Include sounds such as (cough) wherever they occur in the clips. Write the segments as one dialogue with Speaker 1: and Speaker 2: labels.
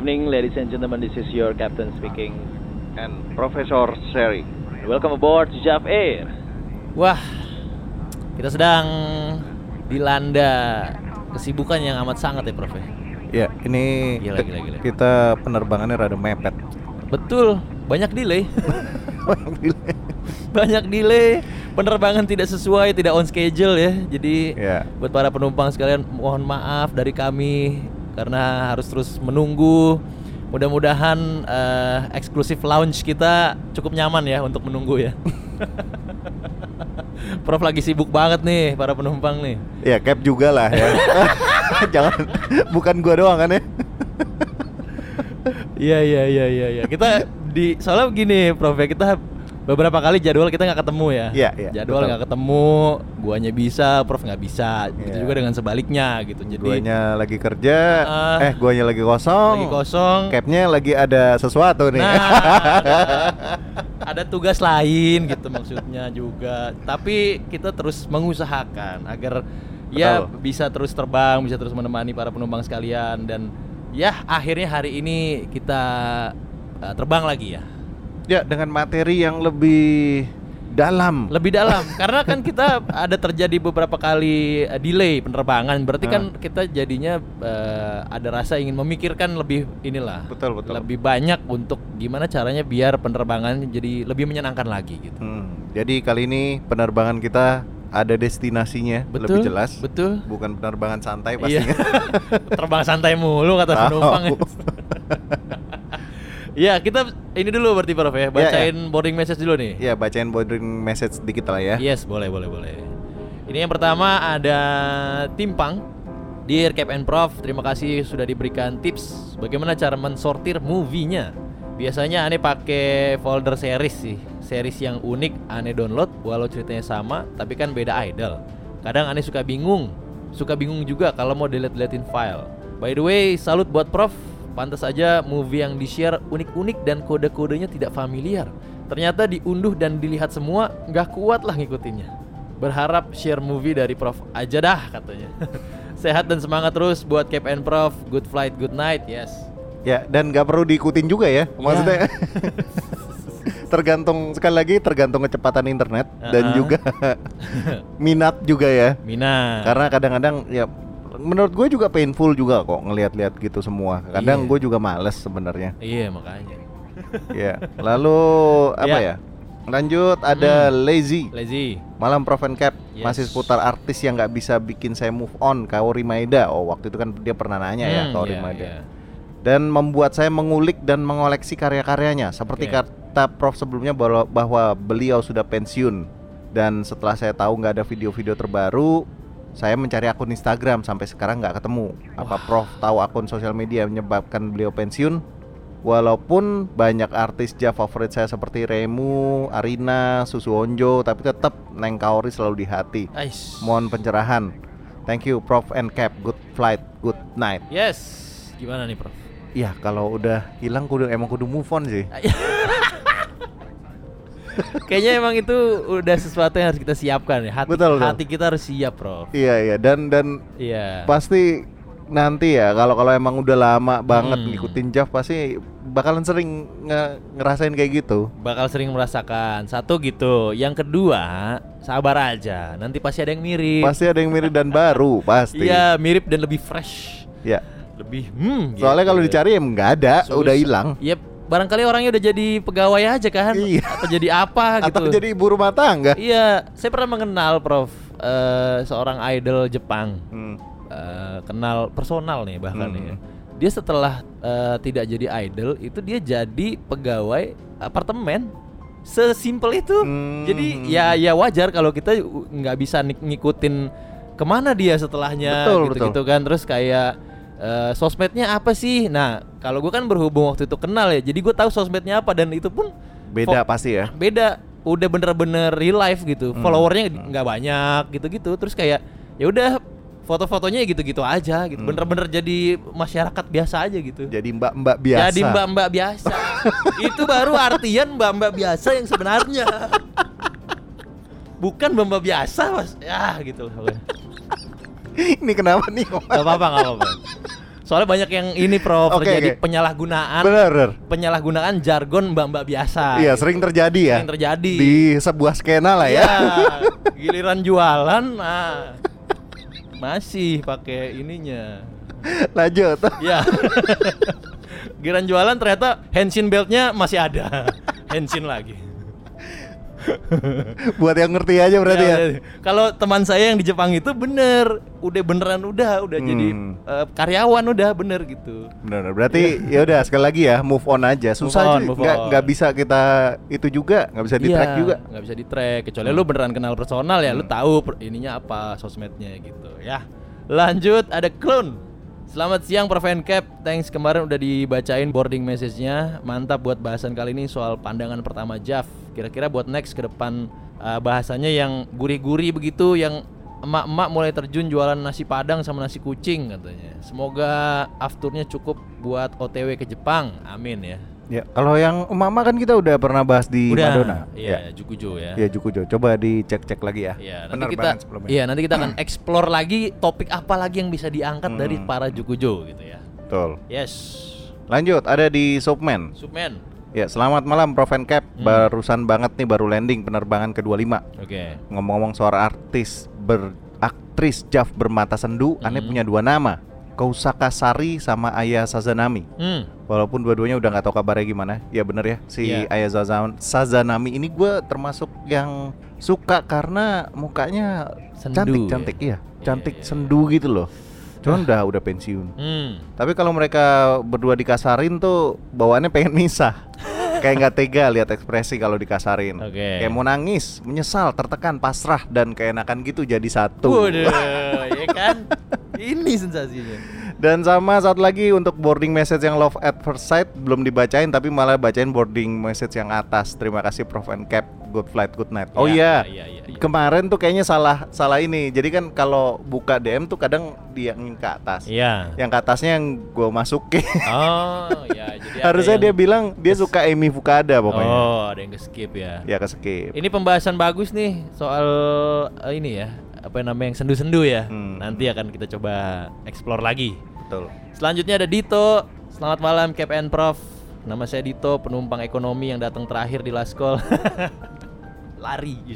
Speaker 1: evening, ladies and gentlemen. This is your captain speaking.
Speaker 2: and Profesor Sherry.
Speaker 1: Welcome aboard JAF Air.
Speaker 3: Wah, kita sedang dilanda kesibukan yang amat sangat ya, Prof. ya?
Speaker 2: Ya, ini
Speaker 3: Gila, gila, gila.
Speaker 2: kita penerbangannya rada mepet.
Speaker 3: Betul, (laughs) banyak delay. banyak delay. Penerbangan tidak sesuai, tidak on schedule ya. Jadi
Speaker 2: Ya.
Speaker 3: buat para penumpang sekalian mohon maaf dari kami karena harus terus menunggu. Mudah-mudahan eh, eksklusif lounge kita cukup nyaman ya untuk menunggu ya. (laughs) Prof lagi sibuk banget nih para penumpang nih.
Speaker 2: ya, cap juga lah ya. (laughs) Jangan bukan gua doang kan ya.
Speaker 3: Iya iya iya iya iya. Kita di soalnya gini, Prof ya, kita beberapa kali jadwal kita nggak ketemu ya.
Speaker 2: Iya, iya,
Speaker 3: Jadwal nggak ketemu, guanya bisa, Prof nggak bisa. Begitu
Speaker 2: Iya.
Speaker 3: juga dengan sebaliknya gitu. Jadi
Speaker 2: Guanya lagi kerja,
Speaker 3: Ah.
Speaker 2: eh guanya lagi kosong.
Speaker 3: lagi kosong.
Speaker 2: Capnya lagi ada sesuatu nih.
Speaker 3: Nah, (laughs) ada tugas lain gitu maksudnya juga. Tapi kita terus mengusahakan agar ya
Speaker 2: Betul.
Speaker 3: bisa terus terbang, bisa terus menemani para penumpang sekalian dan ya akhirnya hari ini kita uh, terbang lagi ya.
Speaker 2: Ya, dengan materi yang lebih dalam.
Speaker 3: Lebih dalam (laughs) karena kan kita ada terjadi beberapa kali uh, delay penerbangan. Berarti kan kita jadinya uh, ada rasa ingin memikirkan lebih inilah.
Speaker 2: Betul, betul.
Speaker 3: Lebih banyak untuk gimana caranya biar penerbangan jadi lebih menyenangkan lagi gitu.
Speaker 2: Hmm, jadi kali ini penerbangan kita ada destinasinya lebih jelas.
Speaker 3: Betul.
Speaker 2: Bukan penerbangan santai
Speaker 3: Iya.
Speaker 2: pastinya. (laughs)
Speaker 3: Terbang santai mulu kata penumpang. (laughs) ya. Iya, kita ini dulu berarti Prof ya. Bacain boarding message dulu nih.
Speaker 2: ya, bacain boarding message dikit lah ya.
Speaker 3: Yes, boleh, boleh, boleh. Ini yang pertama ada Timpang. Dear Cap and Prof, terima kasih sudah diberikan tips bagaimana cara mensortir movie-nya. Biasanya aneh pakai folder series sih, series yang unik aneh download walau ceritanya sama, tapi kan beda idol. Kadang aneh suka bingung, suka bingung juga kalau mau delete-deletein file. By the way, salut buat Prof. Pantas aja movie yang di-share unik-unik dan kode-kodenya tidak familiar. Ternyata diunduh dan dilihat semua, nggak kuat lah ngikutinnya. Berharap share movie dari Prof aja dah katanya. (laughs) Sehat dan semangat terus buat Cap and Prof. Good flight, good night. Yes.
Speaker 2: Ya, dan nggak perlu diikutin juga ya. Maksudnya (laughs) tergantung sekali lagi tergantung kecepatan internet dan
Speaker 3: Uh-uh.
Speaker 2: juga (laughs) minat juga ya.
Speaker 3: Mina.
Speaker 2: Karena kadang-kadang ya menurut gue juga painful juga kok ngelihat-lihat gitu semua. Kadang
Speaker 3: Iya.
Speaker 2: gue juga males sebenarnya.
Speaker 3: Iya makanya.
Speaker 2: ya. Lalu (laughs) apa
Speaker 3: Ya.
Speaker 2: ya? Lanjut ada lazy.
Speaker 3: Lazy.
Speaker 2: Malam Prof and Cap
Speaker 3: Yes.
Speaker 2: masih seputar artis yang nggak bisa bikin saya move on Kaori Maeda. Oh waktu itu kan dia pernah nanya ya
Speaker 3: Hmm,
Speaker 2: Kaori
Speaker 3: iya,
Speaker 2: Maeda.
Speaker 3: iya.
Speaker 2: Dan membuat saya mengulik dan mengoleksi karya-karyanya. Seperti
Speaker 3: Oke.
Speaker 2: kata Prof sebelumnya bahwa, bahwa beliau sudah pensiun. Dan setelah saya tahu nggak ada video-video terbaru, saya mencari akun Instagram sampai sekarang nggak ketemu. Apa Prof tahu akun sosial media menyebabkan beliau pensiun? Walaupun banyak artis Java favorit saya seperti Remu, Arina, Susu Onjo, tapi tetap Neng Kaori selalu di hati.
Speaker 3: Ais.
Speaker 2: Mohon pencerahan. Thank you Prof and Cap. Good flight, good night.
Speaker 3: Yes. Gimana nih, Prof?
Speaker 2: Ya kalau udah hilang kudu emang kudu move on sih. (laughs)
Speaker 3: Kayaknya emang itu udah sesuatu yang harus kita siapkan ya. Hati,
Speaker 2: Betul, betul.
Speaker 3: hati kita harus siap, Prof.
Speaker 2: Iya iya dan dan
Speaker 3: Iya.
Speaker 2: pasti nanti ya kalau kalau emang udah lama banget
Speaker 3: Hmm.
Speaker 2: ngikutin Jav pasti bakalan sering nge- ngerasain kayak gitu.
Speaker 3: bakal sering merasakan satu gitu yang kedua sabar aja nanti pasti ada yang mirip
Speaker 2: Pasti ada yang mirip dan (laughs) baru pasti.
Speaker 3: iya mirip dan lebih fresh
Speaker 2: Ya.
Speaker 3: lebih hmm
Speaker 2: Soalnya
Speaker 3: gitu
Speaker 2: kalau
Speaker 3: ya.
Speaker 2: dicari emang nggak ada, udah hilang.
Speaker 3: Iya barangkali orangnya udah jadi pegawai aja kan
Speaker 2: Iya.
Speaker 3: atau jadi apa gitu
Speaker 2: Atau jadi ibu rumah tangga.
Speaker 3: iya saya pernah mengenal prof eh, seorang idol Jepang
Speaker 2: Hmm.
Speaker 3: Eh, kenal personal nih bahkan
Speaker 2: Hmm.
Speaker 3: ya. dia setelah eh, tidak jadi idol itu dia jadi pegawai apartemen sesimpel itu
Speaker 2: Hmm.
Speaker 3: jadi ya ya wajar kalau kita nggak bisa ngikutin ke mana dia setelahnya
Speaker 2: Betul,
Speaker 3: gitu gitu kan terus kayak eh, sosmednya apa sih nah kalau gue kan berhubung waktu itu kenal ya jadi gue tahu sosmednya apa dan itu pun
Speaker 2: Beda pasti ya.
Speaker 3: beda udah bener-bener real life gitu
Speaker 2: Hmm.
Speaker 3: followernya nggak banyak gitu-gitu terus kayak ya udah foto-fotonya ya gitu-gitu aja gitu
Speaker 2: Hmm.
Speaker 3: bener-bener jadi masyarakat biasa aja gitu
Speaker 2: Jadi mbak-mbak biasa.
Speaker 3: jadi mbak-mbak biasa (laughs) itu baru artian mbak-mbak biasa yang sebenarnya (laughs) bukan mbak-mbak biasa mas ya gitu loh.
Speaker 2: Ini kenapa nih?
Speaker 3: Gak apa-apa, gak apa-apa. Soalnya banyak yang ini Prof,
Speaker 2: Oke,
Speaker 3: terjadi
Speaker 2: oke.
Speaker 3: penyalahgunaan
Speaker 2: Bener, bener.
Speaker 3: penyalahgunaan jargon mbak-mbak biasa.
Speaker 2: Iya,
Speaker 3: gitu.
Speaker 2: sering terjadi ya.
Speaker 3: Sering terjadi.
Speaker 2: Di sebuah skena lah ya.
Speaker 3: Iya, giliran jualan nah masih pakai ininya.
Speaker 2: Lanjut.
Speaker 3: Ya. giliran jualan ternyata henshin beltnya masih ada. henshin lagi. (laughs)
Speaker 2: Buat yang ngerti aja berarti ya.
Speaker 3: Ya, Kalau teman saya yang di Jepang itu bener, udah beneran udah, udah jadi
Speaker 2: Hmm.
Speaker 3: eh, karyawan udah bener gitu.
Speaker 2: Benar. Berarti ya udah sekali lagi ya move on aja. Susah
Speaker 3: move
Speaker 2: nggak
Speaker 3: on.
Speaker 2: nggak bisa kita itu juga, nggak bisa di track
Speaker 3: Iya,
Speaker 2: juga.
Speaker 3: nggak bisa di track kecuali lu beneran kenal personal ya lu tahu ininya apa sosmednya gitu ya lanjut ada clone Selamat siang Prof Cap, thanks kemarin udah dibacain boarding message-nya Mantap buat bahasan kali ini soal pandangan pertama Jaf Kira-kira buat next ke depan uh, bahasanya yang gurih-gurih begitu Yang emak-emak mulai terjun jualan nasi padang sama nasi kucing katanya Semoga afturnya cukup buat OTW ke Jepang, amin ya
Speaker 2: Ya, kalau yang mama kan kita udah pernah bahas di Madonna.
Speaker 3: Iya, Jukujo ya
Speaker 2: Ya, Jukujo. Coba dicek-cek lagi ya.
Speaker 3: Iya, nanti kita. Iya, nanti kita akan (clears throat) explore lagi topik apa lagi yang bisa diangkat dari
Speaker 2: Hmm.
Speaker 3: para Jukujo gitu ya.
Speaker 2: Betul.
Speaker 3: Yes.
Speaker 2: Lanjut, ada di Soapman.
Speaker 3: Subman.
Speaker 2: Ya, selamat malam Prof Cap.
Speaker 3: Hmm.
Speaker 2: Barusan banget nih baru landing penerbangan ke-25.
Speaker 3: Oke.
Speaker 2: Ngomong-ngomong soal artis beraktris Jaf bermata sendu, aneh
Speaker 3: Hmm.
Speaker 2: punya dua nama. Kousaka Sari sama Aya Sazanami.
Speaker 3: Hmm.
Speaker 2: Walaupun dua-duanya udah nggak tahu kabarnya gimana. Ya bener ya, si
Speaker 3: Iya.
Speaker 2: Aya Sazan- Sazanami ini gue termasuk yang suka karena mukanya
Speaker 3: Sendu
Speaker 2: cantik
Speaker 3: ya?
Speaker 2: cantik iya, cantik
Speaker 3: iya, iya.
Speaker 2: sendu gitu loh. Cuman udah udah pensiun.
Speaker 3: Hmm.
Speaker 2: Tapi kalau mereka berdua dikasarin tuh bawaannya pengen misah. Kayak nggak tega lihat ekspresi kalau dikasarin.
Speaker 3: Oke.
Speaker 2: Kayak mau nangis, menyesal, tertekan, pasrah dan keenakan gitu jadi satu.
Speaker 3: Waduh, ya kan? Ini sensasinya.
Speaker 2: Dan sama satu lagi untuk boarding message yang love at first sight belum dibacain tapi malah bacain boarding message yang atas. Terima kasih Prof and Cap. Good flight, good night. Oh
Speaker 3: Iya,
Speaker 2: iya.
Speaker 3: iya, iya, iya.
Speaker 2: Kemarin tuh kayaknya salah salah ini. Jadi kan kalau buka DM tuh kadang dia yang ke atas.
Speaker 3: Iya.
Speaker 2: Yang ke atasnya yang gue masukin.
Speaker 3: Oh, (laughs) ya jadi
Speaker 2: Harusnya
Speaker 3: yang-
Speaker 2: dia bilang dia suka Amy Fukada pokoknya.
Speaker 3: Oh, ada yang ke-skip ya.
Speaker 2: Ya ke skip.
Speaker 3: Ini pembahasan bagus nih soal eh, ini ya, apa namanya yang sendu-sendu ya.
Speaker 2: Hmm.
Speaker 3: Nanti akan kita coba explore lagi.
Speaker 2: Betul.
Speaker 3: Selanjutnya ada Dito. Selamat malam Cap and Prof. Nama saya Dito, penumpang ekonomi yang datang terakhir di Laskol. (laughs) Lari. (laughs)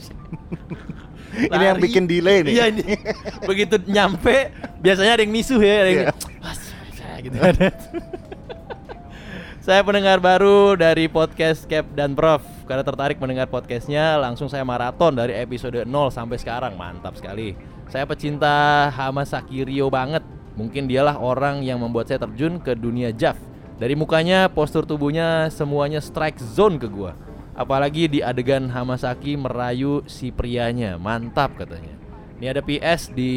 Speaker 2: Ini yang bikin delay nih.
Speaker 3: Iya ini. Begitu nyampe, biasanya ada yang misuh ya, ada yang
Speaker 2: Iya.
Speaker 3: "Mas, saya gitu ada. (laughs) Saya pendengar baru dari podcast Cap dan Prof. Karena tertarik mendengar podcastnya, langsung saya maraton dari episode 0 sampai sekarang. Mantap sekali. Saya pecinta Hamasaki Ryo banget. Mungkin dialah orang yang membuat saya terjun ke dunia JAV. Dari mukanya, postur tubuhnya, semuanya strike zone ke gua. Apalagi di adegan Hamasaki merayu si prianya. Mantap katanya. Ini ada PS di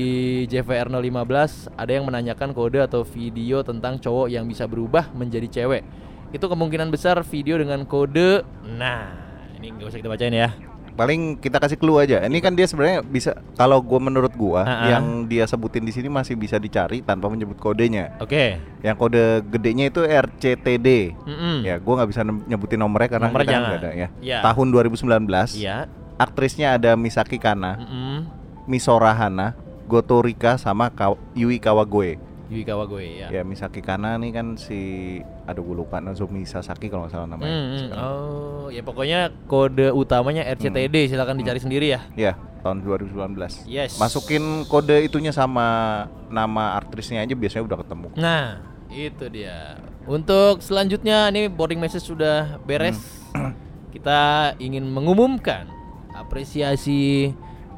Speaker 3: JVR 015 Ada yang menanyakan kode atau video tentang cowok yang bisa berubah menjadi cewek Itu kemungkinan besar video dengan kode Nah ini nggak usah kita bacain ya
Speaker 2: Paling kita kasih clue aja. Ini kan dia sebenarnya bisa kalau gua menurut gua
Speaker 3: Ah-ah.
Speaker 2: yang dia sebutin di sini masih bisa dicari tanpa menyebut kodenya.
Speaker 3: Oke
Speaker 2: Yang kode gedenya itu RCTD.
Speaker 3: Mm-mm.
Speaker 2: Ya, gua nggak bisa nyebutin nomornya karena
Speaker 3: Nomor
Speaker 2: kita nggak ada ya.
Speaker 3: Iya.
Speaker 2: Tahun 2019.
Speaker 3: Iya
Speaker 2: Aktrisnya ada Misaki Kana,
Speaker 3: Mm-mm.
Speaker 2: Misora Hana, Goto Rika sama Yui Kawagoe.
Speaker 3: Yui Kawagoe ya,
Speaker 2: Ya, Misaki Kana nih kan si aduh gue lupa Nozomi Sasaki kalau nggak salah namanya.
Speaker 3: Mm, mm. Oh ya pokoknya kode utamanya RCTD silakan dicari sendiri ya
Speaker 2: Ya, tahun 2019.
Speaker 3: Yes.
Speaker 2: Masukin kode itunya sama nama aktrisnya aja biasanya udah ketemu.
Speaker 3: Nah, itu dia. Untuk selanjutnya ini boarding message sudah beres. (clears throat) Kita ingin mengumumkan apresiasi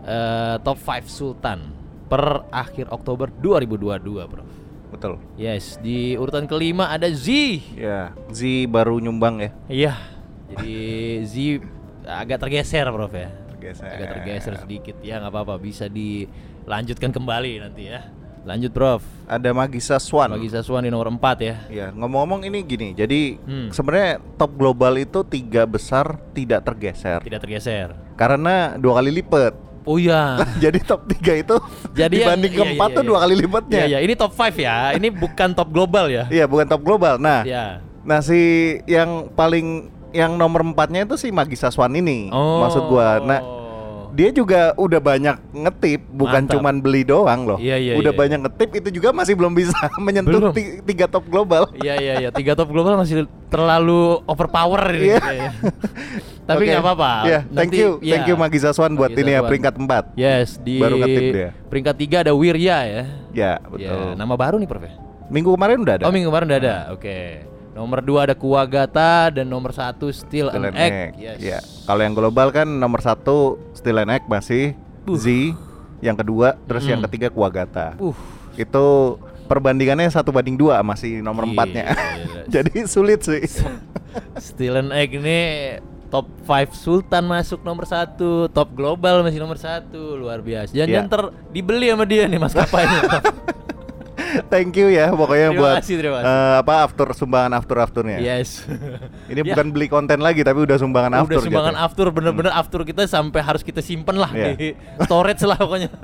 Speaker 3: eh, top 5 Sultan per akhir Oktober 2022, Bro.
Speaker 2: Betul.
Speaker 3: Yes, di urutan kelima ada Z.
Speaker 2: Ya, Z baru nyumbang ya.
Speaker 3: Iya. Jadi Z agak tergeser, Prof ya.
Speaker 2: Tergeser.
Speaker 3: Agak tergeser sedikit ya, nggak apa-apa, bisa dilanjutkan kembali nanti ya. Lanjut Prof.
Speaker 2: Ada Magisa Swan.
Speaker 3: Bagi Saswan di nomor 4 ya.
Speaker 2: Ya, ngomong-ngomong ini gini. Jadi
Speaker 3: Hmm.
Speaker 2: sebenarnya top global itu tiga besar tidak tergeser
Speaker 3: Tidak tergeser.
Speaker 2: karena dua kali lipat.
Speaker 3: Oh iya.
Speaker 2: Jadi top tiga itu
Speaker 3: Jadi yang-
Speaker 2: dibanding
Speaker 3: iya,
Speaker 2: keempat
Speaker 3: iya,
Speaker 2: tuh
Speaker 3: iya.
Speaker 2: dua kali lipatnya.
Speaker 3: Iya, iya, ini top 5 ya. Ini bukan top global ya.
Speaker 2: Iya, bukan top global. Nah,
Speaker 3: Iya.
Speaker 2: nah si yang paling yang nomor empatnya itu si Magisa Swan ini.
Speaker 3: Oh.
Speaker 2: Maksud gua. Nah, dia juga udah banyak ngetip, bukan
Speaker 3: Mantap.
Speaker 2: cuman beli doang loh.
Speaker 3: Iya, iya,
Speaker 2: udah
Speaker 3: iya.
Speaker 2: banyak ngetip itu juga masih belum bisa (laughs) menyentuh
Speaker 3: Belum.
Speaker 2: ti- tiga top global.
Speaker 3: Iya iya iya tiga top global masih terlalu overpower ini.
Speaker 2: Iya. (laughs)
Speaker 3: Tapi nggak apa-apa.
Speaker 2: Iya, thank
Speaker 3: Nanti-
Speaker 2: you,
Speaker 3: iya.
Speaker 2: thank you Magisa Swan buat
Speaker 3: Magisa
Speaker 2: ini ya peringkat 4
Speaker 3: Yes di
Speaker 2: Baru ngetip dia.
Speaker 3: peringkat tiga ada Wirya ya.
Speaker 2: Ya, betul.
Speaker 3: Ya, nama baru nih Prof. ya?
Speaker 2: Minggu kemarin udah ada.
Speaker 3: Oh minggu kemarin udah ada. Oke. Nomor dua ada Kuwagata dan nomor satu Still an
Speaker 2: and
Speaker 3: Egg.
Speaker 2: Egg.
Speaker 3: Yes.
Speaker 2: Ya. Kalau yang global kan nomor satu Still and Egg masih
Speaker 3: Uh.
Speaker 2: Z, yang kedua, terus yang
Speaker 3: Mm.
Speaker 2: ketiga Kuwagata.
Speaker 3: Uh.
Speaker 2: Itu perbandingannya satu banding dua masih nomor
Speaker 3: Gila,
Speaker 2: empatnya.
Speaker 3: gila. (laughs)
Speaker 2: Jadi sulit sih.
Speaker 3: Still an Egg ini top 5 Sultan masuk nomor satu, top global masih nomor satu, luar biasa. Jangan-jangan
Speaker 2: Ya.
Speaker 3: ter dibeli sama dia nih maskapainya. (laughs)
Speaker 2: Thank you ya pokoknya
Speaker 3: Terima
Speaker 2: buat
Speaker 3: kasih, terima kasih.
Speaker 2: eh, apa after sumbangan after afternya.
Speaker 3: yes.
Speaker 2: Ini (laughs)
Speaker 3: Ya.
Speaker 2: bukan beli konten lagi tapi udah sumbangan
Speaker 3: Udah
Speaker 2: after.
Speaker 3: sumbangan
Speaker 2: jatuhnya.
Speaker 3: after bener-bener after kita sampai harus kita simpen lah
Speaker 2: Iya.
Speaker 3: di storage lah pokoknya. (laughs)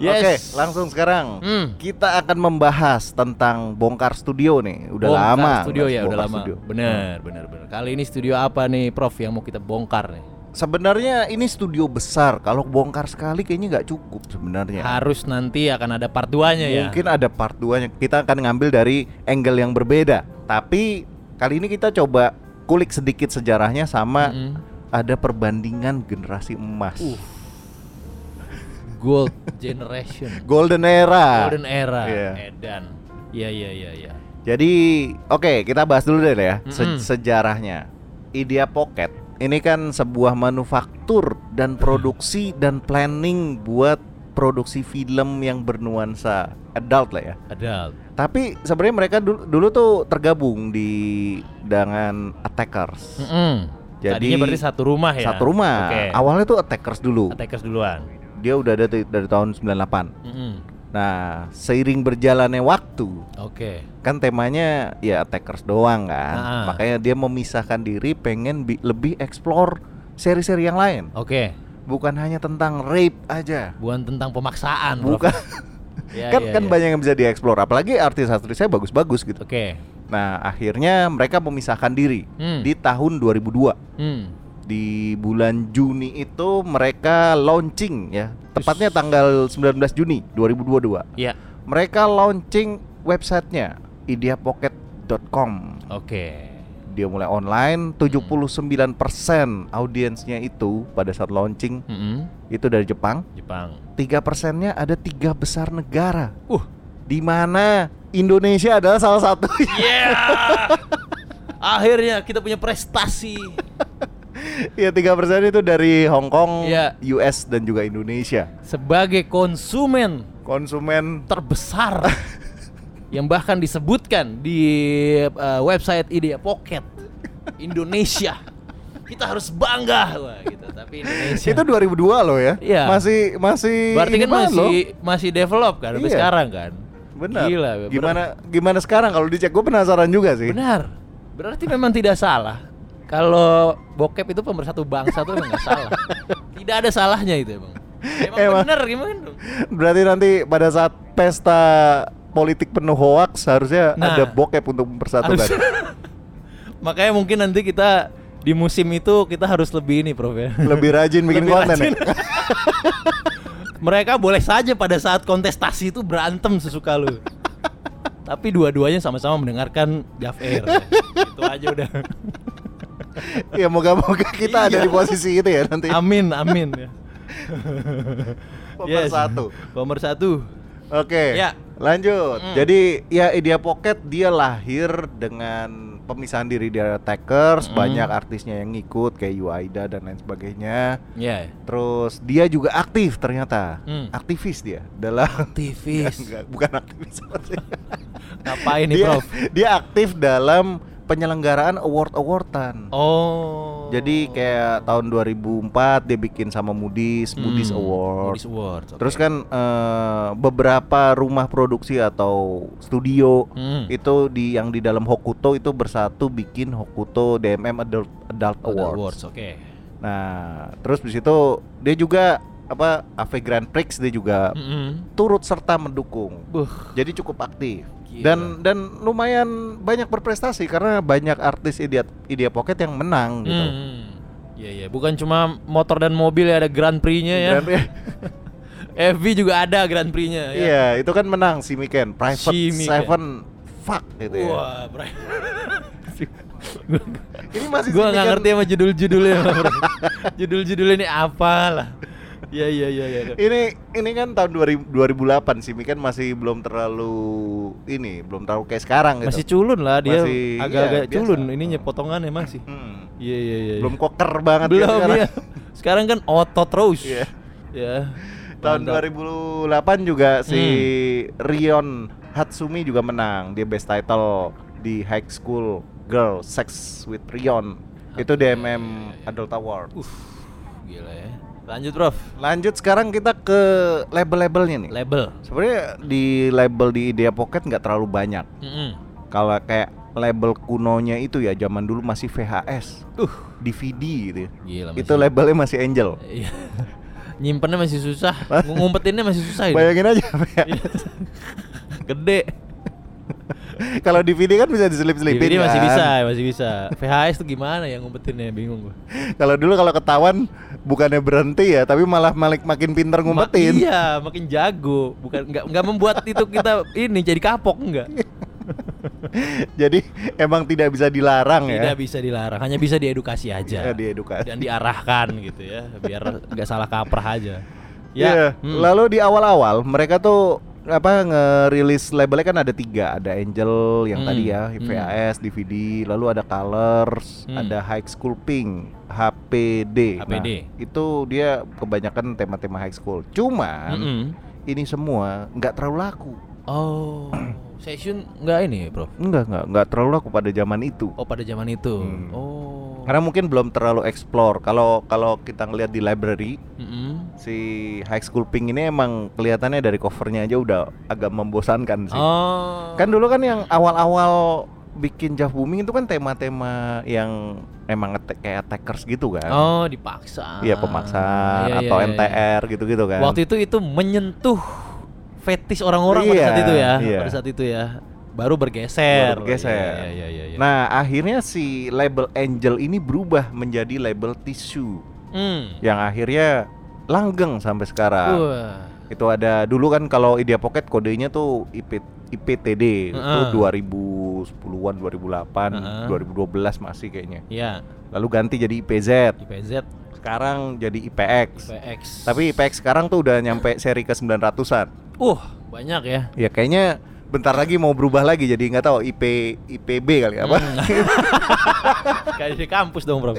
Speaker 2: Oke, langsung sekarang
Speaker 3: Hmm.
Speaker 2: kita akan membahas tentang bongkar studio nih. Udah
Speaker 3: Bongkar
Speaker 2: lama.
Speaker 3: studio ya udah lama.
Speaker 2: studio.
Speaker 3: Bener, bener, bener. Kali ini studio apa nih, Prof yang mau kita bongkar nih?
Speaker 2: Sebenarnya ini studio besar. Kalau bongkar sekali kayaknya nggak cukup sebenarnya.
Speaker 3: Harus nanti akan ada part 2-nya ya.
Speaker 2: Mungkin ada part 2-nya. Kita akan ngambil dari angle yang berbeda. Tapi kali ini kita coba kulik sedikit sejarahnya sama
Speaker 3: Mm-mm.
Speaker 2: ada perbandingan generasi emas.
Speaker 3: Uh. Gold generation. (laughs)
Speaker 2: Golden era.
Speaker 3: Golden era.
Speaker 2: Iya.
Speaker 3: Edan. Iya, iya, iya, iya.
Speaker 2: Jadi, oke, kita bahas dulu deh ya se-
Speaker 3: Mm-mm.
Speaker 2: sejarahnya. Idea Pocket ini kan sebuah manufaktur dan produksi dan planning buat produksi film yang bernuansa adult lah ya.
Speaker 3: Adult.
Speaker 2: Tapi sebenarnya mereka dulu, dulu tuh tergabung di dengan Attackers.
Speaker 3: Mm-mm.
Speaker 2: Jadi,
Speaker 3: Tadinya berarti satu rumah ya.
Speaker 2: Satu rumah.
Speaker 3: Oke.
Speaker 2: Awalnya tuh Attackers dulu.
Speaker 3: Attackers duluan.
Speaker 2: Dia udah ada dari, tahun 98.
Speaker 3: Mm-mm.
Speaker 2: Nah, seiring berjalannya waktu,
Speaker 3: Oke.
Speaker 2: kan temanya ya attackers doang kan
Speaker 3: Ah.
Speaker 2: makanya dia memisahkan diri pengen bi- lebih explore seri-seri yang lain
Speaker 3: Oke.
Speaker 2: bukan hanya tentang rape aja
Speaker 3: Bukan tentang pemaksaan,
Speaker 2: bukan (laughs)
Speaker 3: Ya,
Speaker 2: kan
Speaker 3: ya,
Speaker 2: kan
Speaker 3: ya.
Speaker 2: banyak yang bisa dieksplor apalagi artis-artisnya bagus-bagus gitu
Speaker 3: Oke.
Speaker 2: nah akhirnya mereka memisahkan diri
Speaker 3: Hmm.
Speaker 2: di tahun 2002
Speaker 3: Hmm.
Speaker 2: di bulan Juni itu mereka launching ya tepatnya tanggal 19 Juni 2022
Speaker 3: Ya.
Speaker 2: mereka launching websitenya ideapocket.com
Speaker 3: Oke.
Speaker 2: dia mulai online 79% audiensnya itu pada saat launching
Speaker 3: Mm-mm.
Speaker 2: itu dari Jepang
Speaker 3: Jepang.
Speaker 2: tiga persennya ada tiga besar negara
Speaker 3: Uh.
Speaker 2: di mana Indonesia adalah salah satu
Speaker 3: Yeah. (laughs) Akhirnya kita punya prestasi. (laughs)
Speaker 2: ya tiga persen itu dari Hong Kong,
Speaker 3: Iya.
Speaker 2: US dan juga Indonesia
Speaker 3: Sebagai konsumen
Speaker 2: konsumen
Speaker 3: terbesar (laughs) yang bahkan disebutkan di uh, website Idea Pocket Indonesia. Kita harus bangga Wah, gitu. Tapi Indonesia
Speaker 2: itu 2002 loh ya
Speaker 3: Iya.
Speaker 2: masih masih
Speaker 3: berarti kan masih
Speaker 2: loh.
Speaker 3: masih develop kan sampai
Speaker 2: Iya.
Speaker 3: sekarang kan.
Speaker 2: benar
Speaker 3: Gila,
Speaker 2: gimana gimana sekarang kalau dicek gue penasaran juga sih
Speaker 3: Benar. Berarti memang tidak salah. Kalau bokep itu pemersatu bangsa tuh emang nggak salah. (laughs) Tidak ada salahnya itu emang. Emang,
Speaker 2: Emang.
Speaker 3: benar gimana dong?
Speaker 2: Berarti nanti pada saat pesta politik penuh hoax harusnya
Speaker 3: Nah.
Speaker 2: ada bokep untuk mempersatukan. (laughs)
Speaker 3: Makanya mungkin nanti kita di musim itu kita harus lebih ini, Prof ya.
Speaker 2: Lebih rajin bikin
Speaker 3: Lebih
Speaker 2: konten
Speaker 3: rajin.
Speaker 2: ya. (laughs)
Speaker 3: Mereka boleh saja pada saat kontestasi itu berantem sesuka lu. Tapi dua-duanya sama-sama mendengarkan Jaf Air. Itu aja udah.
Speaker 2: Ya moga-moga kita ada
Speaker 3: Iya.
Speaker 2: di posisi itu ya nanti.
Speaker 3: Amin, amin.
Speaker 2: Pemersatu.
Speaker 3: Pemersatu.
Speaker 2: Oke.
Speaker 3: Ya.
Speaker 2: Lanjut.
Speaker 3: Mm.
Speaker 2: Jadi ya Idea Pocket dia lahir dengan pemisahan diri dari Attackers,
Speaker 3: Mm.
Speaker 2: banyak artisnya yang ngikut kayak Yuaida dan lain sebagainya.
Speaker 3: Ya.
Speaker 2: Terus dia juga aktif ternyata.
Speaker 3: Mm.
Speaker 2: Aktivis dia dalam
Speaker 3: Aktivis. (laughs)
Speaker 2: Enggak, bukan aktivis.
Speaker 3: Ngapain nih,
Speaker 2: dia,
Speaker 3: Prof?
Speaker 2: dia aktif dalam penyelenggaraan award-awardan.
Speaker 3: Oh.
Speaker 2: Jadi kayak tahun 2004 dia bikin sama Moody's, Moody's
Speaker 3: Hmm,
Speaker 2: Award.
Speaker 3: Moody's Award. oke.
Speaker 2: Terus kan eh, beberapa rumah produksi atau studio
Speaker 3: Hmm.
Speaker 2: itu di yang di dalam Hokuto itu bersatu bikin Hokuto DMM Adult Adult Awards.
Speaker 3: Awards, oke.
Speaker 2: Nah, terus di situ dia juga apa Ave Grand Prix dia juga
Speaker 3: Mm-mm.
Speaker 2: turut serta mendukung.
Speaker 3: Buh,
Speaker 2: Jadi cukup aktif.
Speaker 3: Gila.
Speaker 2: Dan dan lumayan banyak berprestasi karena banyak artis Idea Idea Pocket yang menang gitu.
Speaker 3: Hmm. Iya iya, bukan cuma motor dan mobil ya ada Grand Prix-nya ya.
Speaker 2: Dan- (laughs)
Speaker 3: FV juga ada Grand Prix-nya ya.
Speaker 2: Iya, itu kan menang si Miken, Private
Speaker 3: Si Miken.
Speaker 2: Seven fuck gitu ya.
Speaker 3: Wah. (laughs)
Speaker 2: Ini masih
Speaker 3: Gua nggak ngerti sama judul-judulnya, bro. (laughs) Judul-judulnya ini apalah. Iya iya iya iya.
Speaker 2: Ini ini kan tahun 2000, 2008 si Miken masih belum terlalu ini, belum terlalu kayak sekarang gitu.
Speaker 3: Masih culun lah dia
Speaker 2: Masih,
Speaker 3: agak-agak
Speaker 2: iya, biasa.
Speaker 3: culun ininya potongannya masih.
Speaker 2: Hmm.
Speaker 3: Iya iya iya.
Speaker 2: Belum koker banget ya
Speaker 3: belum
Speaker 2: sekarang.
Speaker 3: ya. Sekarang kan otot terus.
Speaker 2: Iya.
Speaker 3: Ya.
Speaker 2: Tahun
Speaker 3: Mantap.
Speaker 2: 2008 juga si
Speaker 3: Hmm.
Speaker 2: Rion Hatsumi juga menang. Dia best title di High School Girl Sex with Rion. Itu DMM Adult Award.
Speaker 3: Uh, gila ya. Lanjut, Prof.
Speaker 2: Lanjut sekarang kita ke label-labelnya nih.
Speaker 3: Label.
Speaker 2: Sebenarnya di label di Idea Pocket nggak terlalu banyak.
Speaker 3: Mm-mm.
Speaker 2: Kalau kayak label kunonya itu ya zaman dulu masih VHS,
Speaker 3: Uh,
Speaker 2: DVD gitu. ya.
Speaker 3: gila
Speaker 2: Itu labelnya masih Angel.
Speaker 3: Iya. (laughs) Nyimpennya masih susah, (laughs) ngumpetinnya masih susah ini.
Speaker 2: Bayangin aja.
Speaker 3: Iya. (laughs) Gede. (laughs)
Speaker 2: Kalau DVD kan bisa diselip-selipin
Speaker 3: DVD masih
Speaker 2: kan?
Speaker 3: bisa, masih bisa. VHS tuh gimana ya ngumpetinnya? Bingung gua. (laughs)
Speaker 2: Kalau dulu kalau ketahuan bukannya berhenti ya, tapi malah malik makin pinter
Speaker 3: Ma-
Speaker 2: ngumpetin.
Speaker 3: iya, makin jago. Bukan nggak nggak membuat itu kita ini jadi kapok enggak. (laughs)
Speaker 2: Jadi emang tidak bisa dilarang
Speaker 3: Tidak
Speaker 2: ya.
Speaker 3: bisa dilarang, hanya bisa diedukasi aja.
Speaker 2: Ya, diedukasi.
Speaker 3: Dan diarahkan gitu ya, biar nggak salah kaprah aja.
Speaker 2: Iya.
Speaker 3: hmm.
Speaker 2: Lalu di awal-awal mereka tuh apa ngerilis labelnya kan ada tiga, ada Angel yang
Speaker 3: Hmm,
Speaker 2: tadi ya,
Speaker 3: hmm.
Speaker 2: VHS, DVD, lalu ada Colors,
Speaker 3: Hmm.
Speaker 2: ada High School Pink, HPD. Nah,
Speaker 3: HPD.
Speaker 2: itu dia kebanyakan tema-tema high school. Cuman
Speaker 3: Mm-mm.
Speaker 2: ini semua nggak terlalu laku.
Speaker 3: Oh, (coughs) session nggak ini, Bro?
Speaker 2: Enggak, enggak, enggak terlalu laku pada zaman itu.
Speaker 3: Oh, pada zaman itu.
Speaker 2: Hmm.
Speaker 3: Oh.
Speaker 2: Karena mungkin belum terlalu explore. Kalau kalau kita ngeliat di library,
Speaker 3: Mm-mm.
Speaker 2: si High School Pink ini emang kelihatannya dari covernya aja udah agak membosankan sih.
Speaker 3: Oh.
Speaker 2: Kan dulu kan yang awal-awal bikin Jav Booming itu kan tema-tema yang emang attack- kayak attackers gitu kan.
Speaker 3: Oh, dipaksa.
Speaker 2: Iya pemaksa
Speaker 3: Iya, iya,
Speaker 2: atau
Speaker 3: iya, iya.
Speaker 2: NTR gitu-gitu kan.
Speaker 3: Waktu itu itu menyentuh fetis orang-orang pada
Speaker 2: Iya,
Speaker 3: saat itu ya.
Speaker 2: iya.
Speaker 3: Pada saat itu ya. Baru bergeser.
Speaker 2: Baru bergeser.
Speaker 3: Iya, iya, iya, iya.
Speaker 2: Nah, akhirnya si label Angel ini berubah menjadi label tisu
Speaker 3: Hmm.
Speaker 2: yang akhirnya langgeng sampai sekarang.
Speaker 3: Wah.
Speaker 2: Itu ada dulu kan kalau Idea Pocket kodenya tuh IP, IPTD itu
Speaker 3: Heeh.
Speaker 2: 2010-an, 2008,
Speaker 3: Heeh.
Speaker 2: 2012 masih kayaknya.
Speaker 3: Iya,
Speaker 2: Lalu ganti jadi IPZ.
Speaker 3: IPZ,
Speaker 2: Sekarang jadi IPX.
Speaker 3: PX.
Speaker 2: Tapi IPX sekarang tuh udah nyampe seri ke 900-an.
Speaker 3: uh, banyak ya.
Speaker 2: Ya kayaknya bentar lagi mau berubah lagi jadi nggak tahu IP IPB kali apa.
Speaker 3: Hmm. (laughs) Kayak di kampus dong, Bro.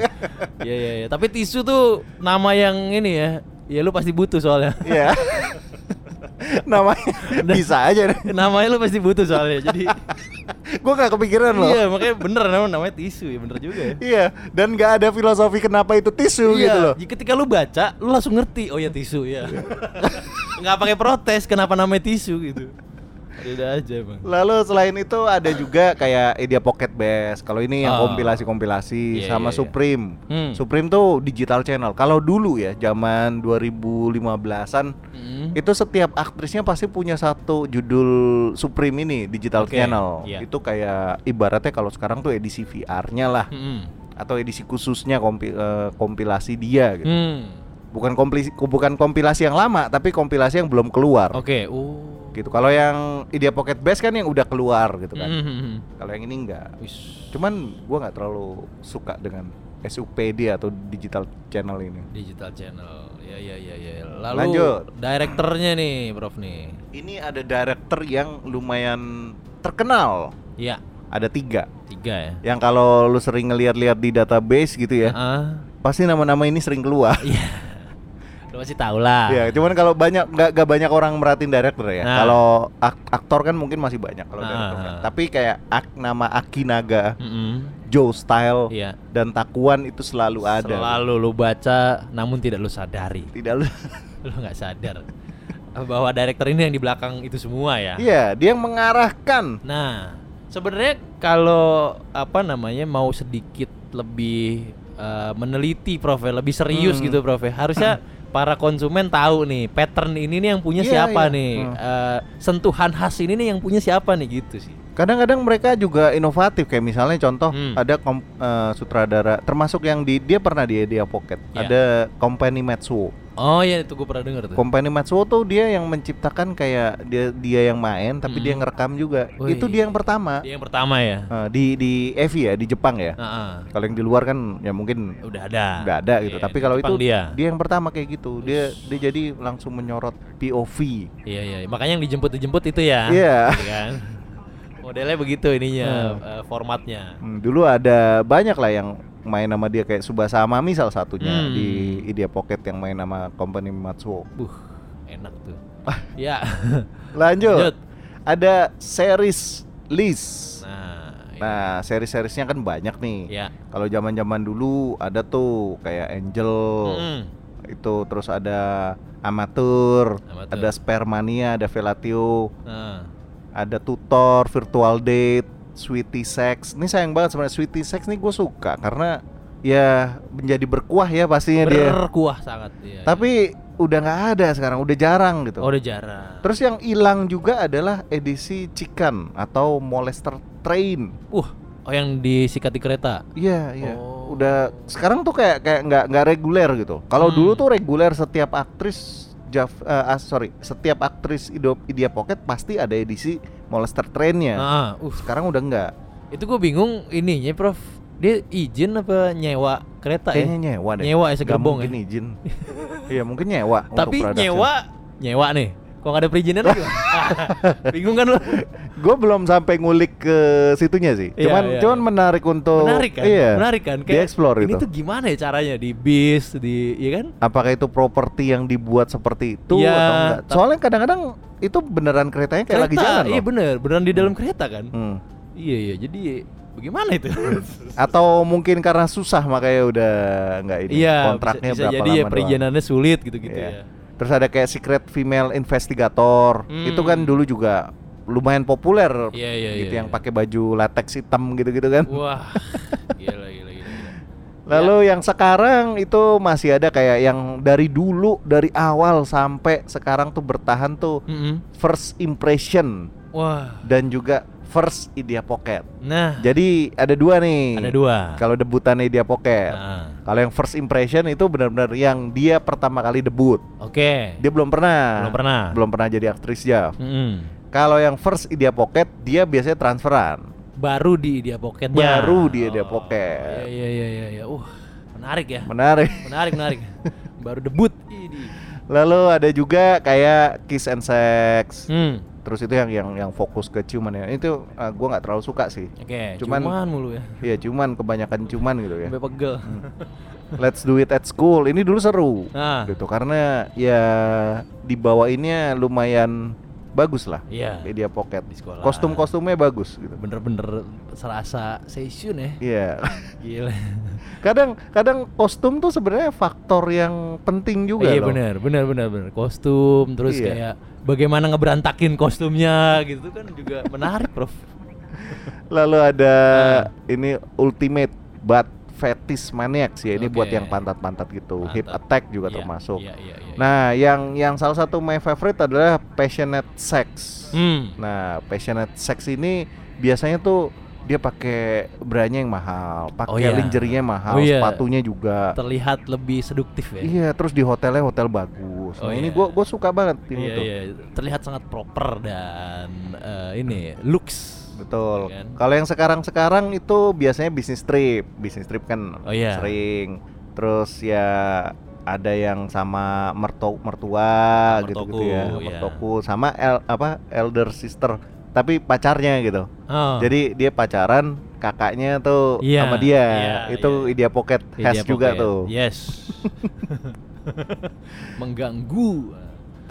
Speaker 3: Iya, iya, iya. Tapi tisu tuh nama yang ini ya. Ya lu pasti butuh soalnya.
Speaker 2: Iya. (laughs) Namanya bisa aja deh.
Speaker 3: Namanya lu pasti butuh soalnya. Jadi (laughs)
Speaker 2: Gue gak kepikiran loh.
Speaker 3: iya, makanya bener namanya, namanya tisu ya, bener juga ya.
Speaker 2: Iya, dan nggak ada filosofi kenapa itu tisu gitu loh.
Speaker 3: Ketika lu baca, lu langsung ngerti. Oh ya tisu ya. Nggak pakai protes kenapa namanya tisu gitu. Ada aja bang.
Speaker 2: Lalu selain itu ada juga kayak Idea Pocket Best. Kalau ini yang
Speaker 3: Oh.
Speaker 2: kompilasi-kompilasi
Speaker 3: Iya,
Speaker 2: sama
Speaker 3: iya, iya.
Speaker 2: Supreme.
Speaker 3: Hmm.
Speaker 2: Supreme tuh digital channel. Kalau dulu ya, zaman 2015-an
Speaker 3: Hmm.
Speaker 2: itu setiap aktrisnya pasti punya satu judul Supreme ini digital
Speaker 3: Oke,
Speaker 2: channel.
Speaker 3: iya.
Speaker 2: Itu kayak ibaratnya kalau sekarang tuh edisi VR-nya lah
Speaker 3: Hmm.
Speaker 2: atau edisi khususnya kompi- eh, kompilasi dia gitu.
Speaker 3: Hmm.
Speaker 2: Bukan kompilasi bukan kompilasi yang lama, tapi kompilasi yang belum keluar.
Speaker 3: Oke. Oh.
Speaker 2: Gitu. Kalau yang Idea Pocket Best kan yang udah keluar gitu kan.
Speaker 3: Hmm.
Speaker 2: Kalau yang ini enggak.
Speaker 3: Wis.
Speaker 2: Cuman gua nggak terlalu suka dengan SUPD atau digital channel ini.
Speaker 3: Digital channel. Ya ya ya ya. Lalu
Speaker 2: Lanjut.
Speaker 3: direkturnya nih, Prof nih.
Speaker 2: Ini ada director yang lumayan terkenal.
Speaker 3: Iya,
Speaker 2: Ada tiga.
Speaker 3: tiga ya.
Speaker 2: Yang kalau lu sering ngeliat-liat di database gitu ya,
Speaker 3: Ah.
Speaker 2: pasti nama-nama ini sering keluar.
Speaker 3: Iya. pasti tahu lah.
Speaker 2: Iya, cuman kalau banyak nggak nggak banyak orang merhatiin director ya.
Speaker 3: Nah.
Speaker 2: Kalau ak- aktor kan mungkin masih banyak kalau
Speaker 3: Ah.
Speaker 2: director. kan. Tapi kayak ak- nama Akinaga,
Speaker 3: Mm-mm.
Speaker 2: Joe Style
Speaker 3: Iya.
Speaker 2: dan Takuan itu selalu ada.
Speaker 3: Selalu lu baca namun tidak lu sadari.
Speaker 2: Tidak lu. (laughs)
Speaker 3: Lu nggak sadar bahwa director ini yang di belakang itu semua ya.
Speaker 2: Iya, dia yang mengarahkan.
Speaker 3: Nah, sebenarnya kalau apa namanya mau sedikit lebih eh, meneliti Prof, ya, lebih serius
Speaker 2: Hmm.
Speaker 3: gitu Prof. ya, Harusnya (clears throat) para konsumen tahu nih pattern ini nih yang punya
Speaker 2: Iya,
Speaker 3: siapa
Speaker 2: iya.
Speaker 3: nih,
Speaker 2: Hmm.
Speaker 3: Eh, sentuhan khas ini nih yang punya siapa nih gitu sih.
Speaker 2: Kadang-kadang mereka juga inovatif kayak misalnya contoh
Speaker 3: Hmm.
Speaker 2: ada kom- eh, sutradara termasuk yang di dia pernah di Idea Pocket.
Speaker 3: Iya.
Speaker 2: Ada Company Matsuo.
Speaker 3: Oh iya itu gue pernah denger tuh.
Speaker 2: Company Matsuo tuh dia yang menciptakan kayak dia dia yang main tapi dia
Speaker 3: Mm.
Speaker 2: ngerekam juga.
Speaker 3: Wih.
Speaker 2: Itu dia yang pertama.
Speaker 3: Dia yang pertama ya.
Speaker 2: Eh, di di Evi ya di Jepang ya.
Speaker 3: Heeh.
Speaker 2: Kalau yang di luar kan ya mungkin
Speaker 3: Udah ada.
Speaker 2: nggak ada gitu.
Speaker 3: Iya,
Speaker 2: Tapi kalau itu
Speaker 3: dia.
Speaker 2: dia yang pertama kayak gitu. Dia dia jadi langsung menyorot POV.
Speaker 3: Iya iya, makanya yang dijemput-dijemput itu ya.
Speaker 2: Iya.
Speaker 3: Gitu kan. Modelnya begitu ininya,
Speaker 2: Hmm.
Speaker 3: eh, formatnya.
Speaker 2: Hmm, dulu ada banyak lah yang main nama dia kayak Subasa Amami salah satunya
Speaker 3: Hmm.
Speaker 2: di Idea Pocket yang main nama Company Matsuo.
Speaker 3: Buh, enak tuh. (laughs) ya.
Speaker 2: Lanjut.
Speaker 3: Lanjut.
Speaker 2: Ada series list.
Speaker 3: Nah, iya.
Speaker 2: Nah, seri-serisnya kan banyak nih.
Speaker 3: ya.
Speaker 2: Kalau zaman-zaman dulu ada tuh kayak Angel
Speaker 3: Mm.
Speaker 2: itu terus ada Amatur,
Speaker 3: Amatur.
Speaker 2: ada Spermania, ada Velatio,
Speaker 3: Nah,
Speaker 2: ada Tutor, Virtual Date, Sweetie Sex. Ini sayang banget sebenarnya Sweetie Sex nih gue suka karena ya menjadi berkuah ya pastinya dia.
Speaker 3: berkuah sangat ya.
Speaker 2: Tapi udah nggak ada sekarang, udah jarang gitu.
Speaker 3: oh, udah jarang.
Speaker 2: Terus yang hilang juga adalah edisi Chicken atau Molester Train.
Speaker 3: Uh, oh yang disikat di kereta.
Speaker 2: Iya, iya.
Speaker 3: Oh.
Speaker 2: Udah sekarang tuh kayak kayak nggak nggak reguler gitu. Kalau
Speaker 3: Hmm.
Speaker 2: dulu tuh reguler setiap aktris Jav, eh, ah, sorry, setiap aktris Idea Pocket pasti ada edisi Molester Trainnya.
Speaker 3: Ah, uh,
Speaker 2: Sekarang udah nggak.
Speaker 3: itu gue bingung ininya, Prof. Dia izin apa nyewa kereta
Speaker 2: Kayaknya
Speaker 3: ya?
Speaker 2: nyewa deh.
Speaker 3: Nyewa ya, segerbong
Speaker 2: mungkin
Speaker 3: ya?
Speaker 2: izin. Iya mungkin nyewa. (laughs)
Speaker 3: Tapi nyewa, nyewa nih. Kok ada perizinan lagi? (laughs) bingung kan lu?
Speaker 2: Gue belum sampai ngulik ke situnya sih.
Speaker 3: Iya,
Speaker 2: Cuman
Speaker 3: iya,
Speaker 2: cuman
Speaker 3: iya.
Speaker 2: menarik untuk
Speaker 3: Menarik kan?
Speaker 2: Iya.
Speaker 3: Menarik kan?
Speaker 2: Dieksplor
Speaker 3: ini
Speaker 2: itu.
Speaker 3: tuh gimana ya caranya di bis, di iya kan?
Speaker 2: Apakah itu properti yang dibuat seperti itu
Speaker 3: Iya,
Speaker 2: atau enggak? Soalnya kadang-kadang itu beneran keretanya kayak lagi jalan loh.
Speaker 3: Iya bener, beneran di dalam kereta kan?
Speaker 2: Hmm.
Speaker 3: Iya iya, jadi bagaimana itu? (laughs)
Speaker 2: Atau mungkin karena susah makanya udah nggak ini
Speaker 3: Iya,
Speaker 2: kontraknya
Speaker 3: bisa, bisa
Speaker 2: berapa
Speaker 3: jadi
Speaker 2: lama
Speaker 3: ya
Speaker 2: doang.
Speaker 3: perizinannya sulit gitu-gitu
Speaker 2: Iya.
Speaker 3: ya.
Speaker 2: Terus ada kayak Secret Female Investigator.
Speaker 3: Hmm.
Speaker 2: Itu kan dulu juga lumayan populer.
Speaker 3: Iya iya
Speaker 2: gitu
Speaker 3: iya.
Speaker 2: yang
Speaker 3: iya.
Speaker 2: pakai baju latex hitam gitu-gitu kan.
Speaker 3: Wah, (laughs) gila gila gila. gila.
Speaker 2: Lalu yang sekarang itu masih ada kayak yang dari dulu dari awal sampai sekarang tuh bertahan tuh
Speaker 3: Mm-mm.
Speaker 2: first impression
Speaker 3: Wah,
Speaker 2: dan juga first Idea Pocket.
Speaker 3: nah
Speaker 2: Jadi ada dua nih.
Speaker 3: ada dua.
Speaker 2: Kalau debutan Idea Pocket.
Speaker 3: Nah,
Speaker 2: Kalau yang first impression itu benar-benar yang dia pertama kali debut.
Speaker 3: Oke.
Speaker 2: Dia belum pernah.
Speaker 3: Belum pernah.
Speaker 2: Belum pernah jadi aktris Jav.
Speaker 3: Mm-mm.
Speaker 2: Kalau yang first Idea Pocket dia biasanya transferan.
Speaker 3: Baru di dia pocketnya.
Speaker 2: Baru di Idea Pocket.
Speaker 3: Iya iya iya iya. iya. Uh, menarik ya.
Speaker 2: Menarik.
Speaker 3: Menarik menarik. (laughs) Baru debut. Ini.
Speaker 2: Lalu ada juga kayak Kiss and Sex.
Speaker 3: Hmm.
Speaker 2: Terus itu yang yang yang fokus ke ciuman ya. Itu uh, gua nggak terlalu suka sih.
Speaker 3: Oke,
Speaker 2: Cuman-
Speaker 3: cuman, mulu ya.
Speaker 2: Iya, cuman kebanyakan cuman gitu ya.
Speaker 3: Sampai pegel. (laughs)
Speaker 2: Let's do it at school. Ini dulu seru.
Speaker 3: Nah.
Speaker 2: Gitu karena ya dibawainnya lumayan bagus lah.
Speaker 3: Iya.
Speaker 2: Media Pocket.
Speaker 3: Di sekolah.
Speaker 2: Kostum-kostumnya bagus gitu.
Speaker 3: Bener-bener serasa session ya.
Speaker 2: Iya. (laughs)
Speaker 3: Gila.
Speaker 2: kadang kadang kostum tuh sebenarnya faktor yang penting juga
Speaker 3: iya
Speaker 2: loh.
Speaker 3: benar, benar, benar, benar. Kostum, terus
Speaker 2: Iya.
Speaker 3: kayak bagaimana ngeberantakin kostumnya gitu kan juga menarik, Prof. (laughs)
Speaker 2: Lalu ada
Speaker 3: Ah.
Speaker 2: ini Ultimate Butt Fetish Maniacs ya. Ini buat
Speaker 3: Oke.
Speaker 2: yang pantat-pantat gitu. Hip
Speaker 3: Mantap.
Speaker 2: Attack juga
Speaker 3: Iya,
Speaker 2: termasuk.
Speaker 3: Iya, iya, iya.
Speaker 2: Nah, yang yang salah satu my favorite adalah Passionate Sex.
Speaker 3: Hmm.
Speaker 2: Nah, Passionate Sex ini biasanya tuh dia pakai branya yang mahal, pakai
Speaker 3: Oh, iya.
Speaker 2: lingerie-nya mahal,
Speaker 3: Oh, iya.
Speaker 2: sepatunya juga.
Speaker 3: terlihat lebih seduktif ya.
Speaker 2: Iya, terus di hotelnya hotel bagus.
Speaker 3: Oh,
Speaker 2: nah, ini
Speaker 3: iya.
Speaker 2: gua gua suka banget ini
Speaker 3: Iya,
Speaker 2: tuh.
Speaker 3: iya, terlihat sangat proper dan eh, ini looks.
Speaker 2: Betul.
Speaker 3: Iya kan?
Speaker 2: Kalau yang sekarang-sekarang itu biasanya bisnis trip. Bisnis trip kan
Speaker 3: Oh, iya.
Speaker 2: sering. Terus ya ada yang sama mertu mertua gitu-gitu ya,
Speaker 3: mertoku, iya.
Speaker 2: mertoku sama el apa elder sister tapi pacarnya gitu.
Speaker 3: Oh.
Speaker 2: Jadi dia pacaran, kakaknya tuh
Speaker 3: Iya,
Speaker 2: sama dia.
Speaker 3: iya,
Speaker 2: itu
Speaker 3: iya.
Speaker 2: Idea Pocket
Speaker 3: Idea
Speaker 2: has juga
Speaker 3: Pocket.
Speaker 2: tuh.
Speaker 3: Yes. (laughs) (laughs) Mengganggu.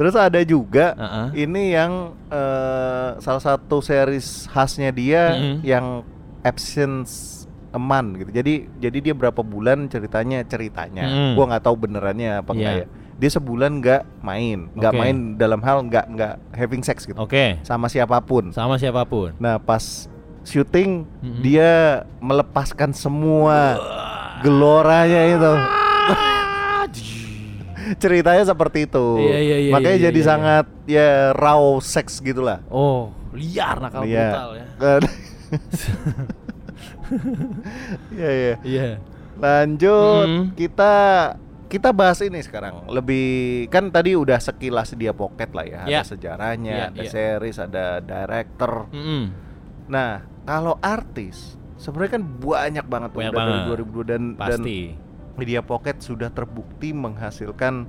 Speaker 2: Terus ada juga
Speaker 3: Uh-uh.
Speaker 2: ini yang eh, salah satu series khasnya dia
Speaker 3: Mm-mm.
Speaker 2: yang absence month gitu. Jadi jadi dia berapa bulan ceritanya ceritanya.
Speaker 3: Mm.
Speaker 2: Gua nggak tahu benerannya apa enggak
Speaker 3: Iya.
Speaker 2: ya. Dia sebulan nggak main, nggak
Speaker 3: Oke.
Speaker 2: main dalam hal nggak nggak having sex gitu
Speaker 3: Oke.
Speaker 2: sama siapa pun.
Speaker 3: Sama siapa pun.
Speaker 2: Nah pas syuting
Speaker 3: Mm-mm.
Speaker 2: dia melepaskan semua geloranya itu. (laughs) Ceritanya seperti itu.
Speaker 3: Iya, iya, iya,
Speaker 2: Makanya
Speaker 3: iya,
Speaker 2: jadi
Speaker 3: iya, iya.
Speaker 2: sangat ya raw sex gitulah.
Speaker 3: Oh, liar nakal
Speaker 2: Iya.
Speaker 3: brutal ya. (laughs)
Speaker 2: Iya iya.
Speaker 3: Iya.
Speaker 2: Lanjut
Speaker 3: Mm.
Speaker 2: kita kita bahas ini sekarang. Lebih kan tadi udah sekilas dia pocket lah ya.
Speaker 3: Iya.
Speaker 2: Ada sejarahnya,
Speaker 3: Iya,
Speaker 2: ada
Speaker 3: iya.
Speaker 2: series, ada director.
Speaker 3: Mm-mm.
Speaker 2: Nah, kalau artis sebenarnya kan banyak banget
Speaker 3: Banyak
Speaker 2: udah dari
Speaker 3: banget.
Speaker 2: 2002 dan dan. Media Pocket sudah terbukti menghasilkan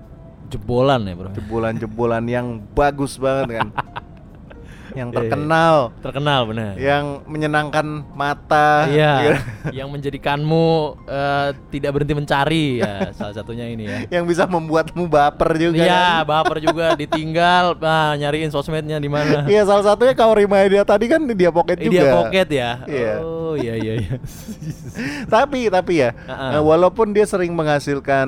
Speaker 3: Jebolan ya, Bro.
Speaker 2: jebolan-jebolan yang bagus banget kan. (laughs) yang
Speaker 3: Iya, iya.
Speaker 2: terkenal,
Speaker 3: Terkenal benar.
Speaker 2: yang menyenangkan mata.
Speaker 3: Iya,
Speaker 2: gitu. (laughs)
Speaker 3: yang menjadikanmu eh, tidak berhenti mencari ya (laughs) salah satunya ini ya.
Speaker 2: yang bisa membuatmu baper juga.
Speaker 3: Iya,
Speaker 2: kan.
Speaker 3: baper juga (laughs) ditinggal, ah, nyariin sosmednya di mana.
Speaker 2: Iya, salah satunya Kaori dia tadi kan di dia Pocket
Speaker 3: Eh,
Speaker 2: juga.
Speaker 3: Dia pocket ya.
Speaker 2: Iya.
Speaker 3: Oh, iya iya iya.
Speaker 2: tapi tapi ya,
Speaker 3: Uh-uh.
Speaker 2: eh, walaupun dia sering menghasilkan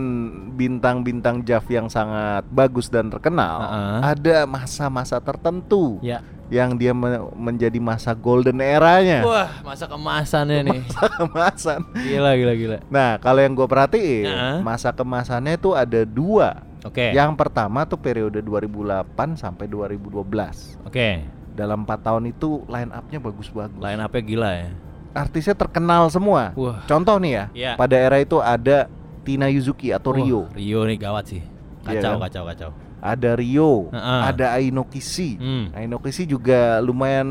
Speaker 2: bintang-bintang Jav yang sangat bagus dan terkenal,
Speaker 3: Uh-uh.
Speaker 2: ada masa-masa tertentu
Speaker 3: ya.
Speaker 2: Yang dia me- menjadi masa golden eranya.
Speaker 3: Wah, masa kemasannya nih. (laughs)
Speaker 2: kemasan.
Speaker 3: Gila gila gila.
Speaker 2: Nah, kalau yang gue perhatiin,
Speaker 3: Uh-uh.
Speaker 2: masa kemasannya itu ada dua.
Speaker 3: Oke.
Speaker 2: Yang pertama tuh periode 2008 sampai 2012.
Speaker 3: Oke.
Speaker 2: Dalam 4 tahun itu line up-nya bagus-bagus.
Speaker 3: Line up-nya gila ya.
Speaker 2: Artisnya terkenal semua.
Speaker 3: Wah.
Speaker 2: Contoh nih ya,
Speaker 3: Iya.
Speaker 2: pada era itu ada Tina Yuzuki atau Rio.
Speaker 3: Rio nih gawat sih.
Speaker 2: Iya
Speaker 3: Kacau
Speaker 2: kan?
Speaker 3: kacau kacau.
Speaker 2: Ada Rio,
Speaker 3: Uh-uh.
Speaker 2: ada Aino Kishi.
Speaker 3: Hmm.
Speaker 2: Aino Kishi juga lumayan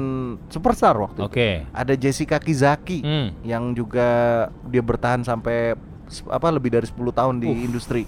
Speaker 2: superstar waktu itu.
Speaker 3: Oke.
Speaker 2: Ada Jessica Kizaki
Speaker 3: Hmm.
Speaker 2: yang juga dia bertahan sampai apa lebih dari 10 tahun di industri.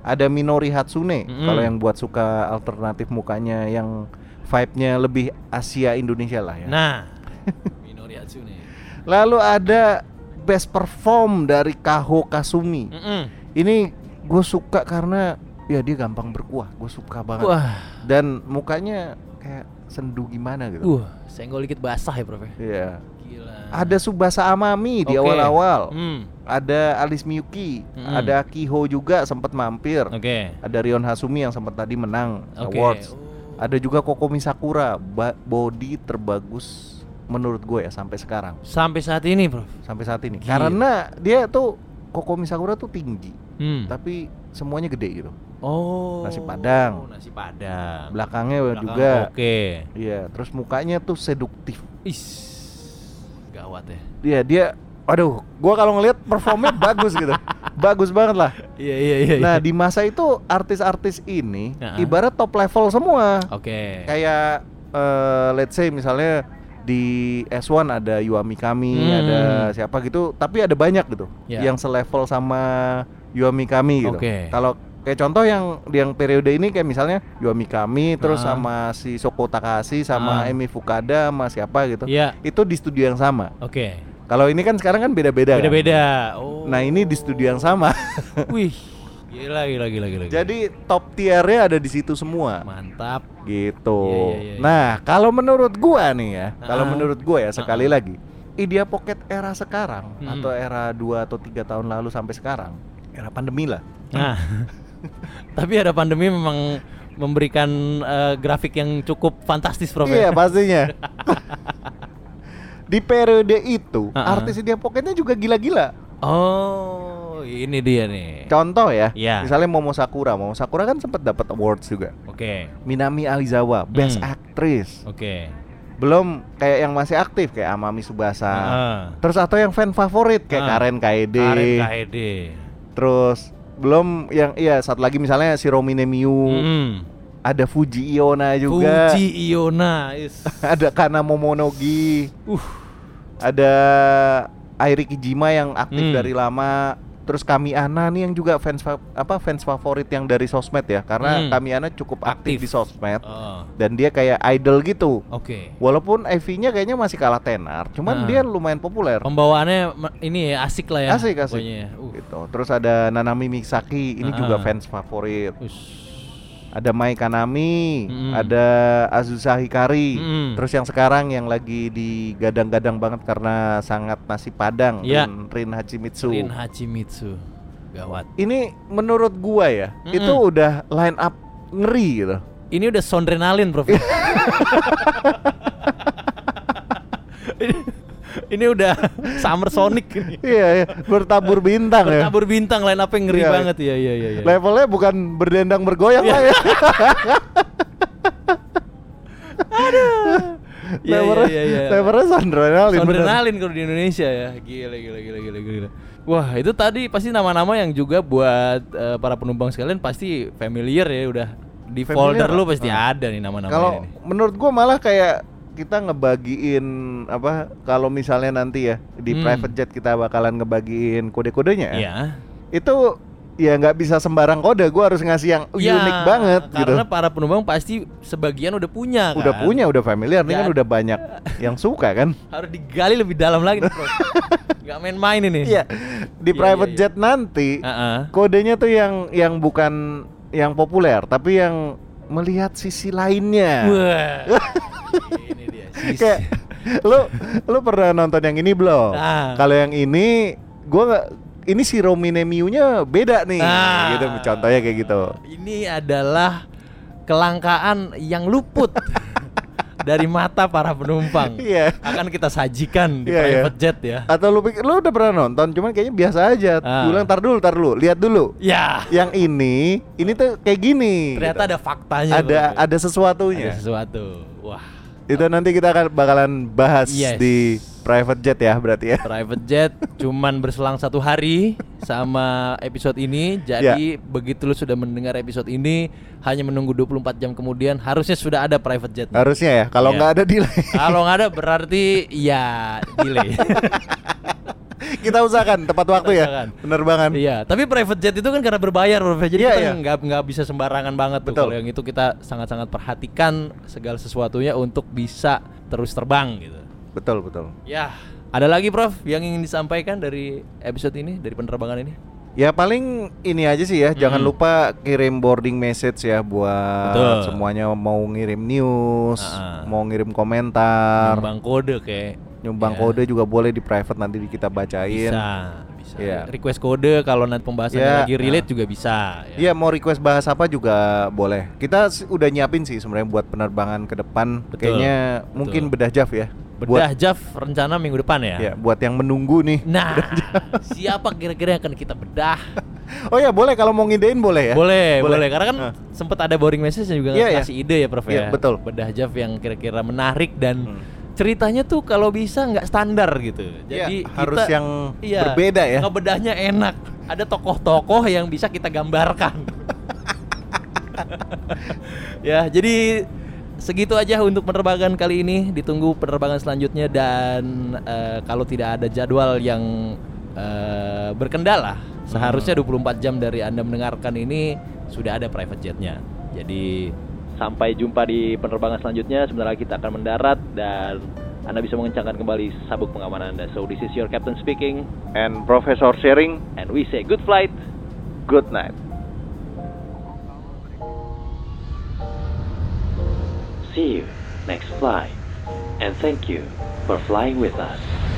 Speaker 2: Ada Minori Hatsune
Speaker 3: Mm-mm.
Speaker 2: kalau yang buat suka alternatif mukanya yang vibe-nya lebih Asia Indonesia lah ya.
Speaker 3: Nah, (laughs) Minori Hatsune.
Speaker 2: Lalu ada best perform dari Kaho Kasumi.
Speaker 3: Mm-mm.
Speaker 2: Ini gue suka karena ya dia gampang berkuah. Gue suka banget.
Speaker 3: Wah,
Speaker 2: Dan mukanya kayak sendu gimana gitu.
Speaker 3: uh, senggol dikit basah ya, Prof. ya?
Speaker 2: Iya.
Speaker 3: Gila.
Speaker 2: Ada Subasa Amami di
Speaker 3: Oke.
Speaker 2: awal-awal.
Speaker 3: Hmm.
Speaker 2: Ada Alice Miyuki,
Speaker 3: Mm-mm.
Speaker 2: ada Kiho juga sempat mampir.
Speaker 3: Oke.
Speaker 2: Ada Rion Hasumi yang sempat tadi menang
Speaker 3: Oke.
Speaker 2: awards.
Speaker 3: Oh.
Speaker 2: Ada juga Kokomi Sakura, body terbagus menurut gue ya sampai sekarang,
Speaker 3: Sampai saat ini, Prof.
Speaker 2: sampai saat ini.
Speaker 3: Gila.
Speaker 2: Karena dia tuh Kokomi Sakura tuh tinggi,
Speaker 3: Hmm.
Speaker 2: tapi semuanya gede gitu.
Speaker 3: Oh.
Speaker 2: Nasi Padang.
Speaker 3: Nasi Padang.
Speaker 2: Belakangnya
Speaker 3: Belakang
Speaker 2: juga,
Speaker 3: Oke.
Speaker 2: iya. Terus mukanya tuh seduktif.
Speaker 3: Is. Gawat ya.
Speaker 2: Dia dia, aduh, gua kalau ngelihat performnya (laughs) bagus gitu, bagus banget lah.
Speaker 3: Iya iya iya.
Speaker 2: Nah di masa itu artis-artis ini
Speaker 3: Nah.
Speaker 2: ibarat top level semua.
Speaker 3: Oke.
Speaker 2: Kayak eh, let's say misalnya di S1 ada Yuami Kami,
Speaker 3: Hmm.
Speaker 2: ada siapa gitu, tapi ada banyak gitu
Speaker 3: Ya.
Speaker 2: yang selevel sama Yuami Kami gitu.
Speaker 3: Oke.
Speaker 2: Kalau kayak contoh yang yang periode ini kayak misalnya Yuami Kami terus
Speaker 3: Ah.
Speaker 2: sama si Soko Takahashi sama
Speaker 3: Ah.
Speaker 2: Emi Fukada sama siapa gitu.
Speaker 3: Iya.
Speaker 2: Itu di studio yang sama.
Speaker 3: Oke.
Speaker 2: Kalau ini kan sekarang kan beda-beda. kan?
Speaker 3: Beda-beda. Oh.
Speaker 2: Nah, ini di studio yang sama. (laughs)
Speaker 3: Wih. Gila gila gila gila. gila.
Speaker 2: Jadi top tiernya ada di situ semua.
Speaker 3: mantap.
Speaker 2: Gitu.
Speaker 3: Iya, iya, iya, iya.
Speaker 2: Nah, kalau menurut gua nih ya, kalau
Speaker 3: Ah.
Speaker 2: menurut gua ya sekali
Speaker 3: Ah.
Speaker 2: lagi, Idea Pocket era sekarang
Speaker 3: Hmm.
Speaker 2: atau era 2 atau tiga tahun lalu sampai sekarang, era pandemi lah.
Speaker 3: Nah. (laughs) (laughs) (laughs) Tapi ada pandemi memang memberikan eh, grafik yang cukup fantastis, Prof. ya?
Speaker 2: Iya, pastinya. (laughs) Di periode itu,
Speaker 3: Ah, ah.
Speaker 2: artis Idea Pocketnya juga gila-gila.
Speaker 3: Oh, ini dia nih.
Speaker 2: Contoh ya,
Speaker 3: Iya.
Speaker 2: misalnya Momo Sakura. Momo Sakura kan sempat dapat awards juga.
Speaker 3: Oke.
Speaker 2: Minami Alizawa, Best
Speaker 3: Hmm.
Speaker 2: Actress.
Speaker 3: Oke.
Speaker 2: Belum kayak yang masih aktif kayak Amami Subasa.
Speaker 3: Ah.
Speaker 2: Terus atau yang fan favorit kayak
Speaker 3: Ah.
Speaker 2: Karen Kaede.
Speaker 3: Karen KHD.
Speaker 2: Terus belum yang iya satu lagi misalnya si Romine Miu,
Speaker 3: Mm.
Speaker 2: ada Fuji Iona juga,
Speaker 3: Fuji Iona is. (laughs)
Speaker 2: ada Kana Momonogi,
Speaker 3: Uh.
Speaker 2: ada Airi Kijima yang aktif
Speaker 3: Hmm.
Speaker 2: dari lama, Terus Kami Ana nih yang juga fans fa- apa fans favorit yang dari sosmed ya, karena
Speaker 3: Hmm.
Speaker 2: Kami Ana cukup aktif,
Speaker 3: Aktif.
Speaker 2: di sosmed
Speaker 3: Oh,
Speaker 2: dan dia kayak idol gitu.
Speaker 3: Oke.
Speaker 2: Walaupun EV-nya kayaknya masih kalah tenar,
Speaker 3: Ah.
Speaker 2: cuman dia lumayan populer.
Speaker 3: Pembawaannya ini ya asik lah ya.
Speaker 2: Asik asik.
Speaker 3: pokoknya. Uh.
Speaker 2: Gitu. Terus ada Nanami Misaki, ini
Speaker 3: Ah.
Speaker 2: juga fans favorit.
Speaker 3: Ush.
Speaker 2: Ada Mai Kanami,
Speaker 3: Mm-mm.
Speaker 2: ada Azusa Hikari.
Speaker 3: Mm-mm.
Speaker 2: Terus yang sekarang yang lagi digadang-gadang banget karena sangat nasi padang,
Speaker 3: Iya.
Speaker 2: Rin, Rin Hachimitsu.
Speaker 3: Rin Hachimitsu. Gawat.
Speaker 2: Ini menurut gua ya,
Speaker 3: Mm-mm.
Speaker 2: itu udah line up ngeri gitu.
Speaker 3: Ini udah sondrenalin, Prof. (laughs) (laughs) ini, udah (laughs) Summer Sonic
Speaker 2: iya, iya, bertabur bintang ya.
Speaker 3: Bertabur bintang line up ngeri
Speaker 2: Iya, iya.
Speaker 3: banget ya, iya iya iya.
Speaker 2: Levelnya bukan berdendang bergoyang
Speaker 3: Iya.
Speaker 2: lah ya. (laughs)
Speaker 3: Iya,
Speaker 2: levelnya,
Speaker 3: iya, iya, iya.
Speaker 2: levelnya Sondrenalin. bener.
Speaker 3: Sondrenalin kalau di Indonesia ya. Gila gila gila gila gila. Wah, itu tadi pasti nama-nama yang juga buat eh, para penumpang sekalian pasti familiar ya udah di
Speaker 2: Familiar
Speaker 3: folder lu pasti
Speaker 2: Ah.
Speaker 3: ada nih nama-nama
Speaker 2: Kalau menurut gua malah kayak kita ngebagiin apa kalau misalnya nanti ya di
Speaker 3: Hmm.
Speaker 2: private jet kita bakalan ngebagiin kode-kodenya ya.
Speaker 3: Iya.
Speaker 2: Itu ya nggak bisa sembarang kode, gua harus ngasih yang
Speaker 3: Ya,
Speaker 2: unik banget gitu.
Speaker 3: Karena para penumpang pasti sebagian udah punya
Speaker 2: Udah
Speaker 3: kan.
Speaker 2: punya, udah familiar, ini kan udah banyak yang suka kan. (laughs)
Speaker 3: Harus digali lebih dalam lagi nih, Bro. (laughs) Gak main-main ini.
Speaker 2: Iya. Di
Speaker 3: Iya,
Speaker 2: private
Speaker 3: iya,
Speaker 2: jet nanti
Speaker 3: Heeh.
Speaker 2: kodenya tuh yang yang bukan yang populer, tapi yang melihat sisi lainnya. (laughs) kayak lu lu pernah nonton yang ini belum?
Speaker 3: Ah.
Speaker 2: Kalau yang ini gua nggak ini si Romine Miu-nya beda nih.
Speaker 3: Ah.
Speaker 2: Gitu contohnya kayak gitu.
Speaker 3: Ini adalah kelangkaan yang luput (laughs) dari mata para penumpang.
Speaker 2: Iya.
Speaker 3: Akan kita sajikan di
Speaker 2: Iya, iya.
Speaker 3: private jet ya.
Speaker 2: Atau lu pikir lu udah pernah nonton cuman kayaknya biasa aja.
Speaker 3: Ah.
Speaker 2: Gua bilang tar dulu, tar dulu, lihat dulu.
Speaker 3: Ya.
Speaker 2: Yang ini, ini tuh kayak gini.
Speaker 3: Ternyata
Speaker 2: gitu.
Speaker 3: ada faktanya.
Speaker 2: ada ada sesuatunya.
Speaker 3: Ada sesuatu. Wah.
Speaker 2: Itu nanti kita akan bakalan bahas
Speaker 3: Yes.
Speaker 2: di private jet ya berarti ya.
Speaker 3: Private jet cuman berselang satu hari sama episode ini. Jadi begitu lu sudah mendengar episode ini hanya menunggu 24 jam kemudian harusnya sudah ada private jet.
Speaker 2: Harusnya ya. Kalau
Speaker 3: Iya.
Speaker 2: nggak ada delay.
Speaker 3: Kalau nggak ada berarti ya delay. (laughs)
Speaker 2: kita usahakan tepat waktu ya.
Speaker 3: usahakan.
Speaker 2: Penerbangan.
Speaker 3: iya, tapi private jet itu kan karena berbayar, Bro. Jadi
Speaker 2: Iya,
Speaker 3: kita
Speaker 2: iya.
Speaker 3: nggak nggak bisa sembarangan banget tuh.
Speaker 2: Betul.
Speaker 3: Kalau yang itu kita sangat-sangat perhatikan segala sesuatunya untuk bisa terus terbang gitu.
Speaker 2: Betul, betul.
Speaker 3: Ya, ada lagi Prof yang ingin disampaikan dari episode ini, dari penerbangan ini?
Speaker 2: Ya paling ini aja sih ya, jangan
Speaker 3: Mm.
Speaker 2: lupa kirim boarding message ya buat
Speaker 3: Betul.
Speaker 2: semuanya mau ngirim news,
Speaker 3: Ah-ah.
Speaker 2: mau ngirim komentar,
Speaker 3: Nyumbang kode kayak
Speaker 2: nyumbang
Speaker 3: Ya.
Speaker 2: kode juga boleh di private nanti kita bacain.
Speaker 3: bisa, bisa.
Speaker 2: Iya.
Speaker 3: Request kode kalau nanti pembahasannya
Speaker 2: Ya,
Speaker 3: lagi relate
Speaker 2: nah.
Speaker 3: juga bisa.
Speaker 2: Iya mau request bahas apa juga boleh. Kita udah nyiapin sih sebenarnya buat penerbangan ke depan.
Speaker 3: Betul,
Speaker 2: Kayaknya
Speaker 3: betul.
Speaker 2: mungkin bedah Jav ya.
Speaker 3: Bedah Jaf rencana minggu depan ya.
Speaker 2: Buat, ya, buat yang menunggu nih.
Speaker 3: Nah, siapa kira-kira yang akan kita bedah?
Speaker 2: Oh ya boleh kalau mau ngidein boleh ya.
Speaker 3: Boleh, boleh, Karena kan
Speaker 2: Ah.
Speaker 3: sempet ada boring message yang juga
Speaker 2: Iya, iya.
Speaker 3: kasih ide ya, Prof ya.
Speaker 2: Iya, betul.
Speaker 3: Bedah Jaf yang kira-kira menarik dan
Speaker 2: Hmm.
Speaker 3: Ceritanya tuh kalau bisa nggak standar gitu.
Speaker 2: Iya,
Speaker 3: Jadi
Speaker 2: harus
Speaker 3: kita-
Speaker 2: yang
Speaker 3: iya,
Speaker 2: berbeda ya.
Speaker 3: Ngebedahnya enak. Ada tokoh-tokoh yang bisa kita gambarkan. (laughs) ya, jadi segitu aja untuk penerbangan kali ini. Ditunggu penerbangan selanjutnya dan eh, kalau tidak ada jadwal yang eh, berkendala, seharusnya 24 jam dari Anda mendengarkan ini sudah ada private jetnya. Jadi
Speaker 1: Sampai jumpa di penerbangan selanjutnya. Sebentar lagi kita akan mendarat dan Anda bisa mengencangkan kembali sabuk pengaman Anda. So this is your captain speaking
Speaker 2: And Profesor sharing,
Speaker 1: and we say good flight.
Speaker 2: good night.
Speaker 1: See you next flight. And thank you for flying with us.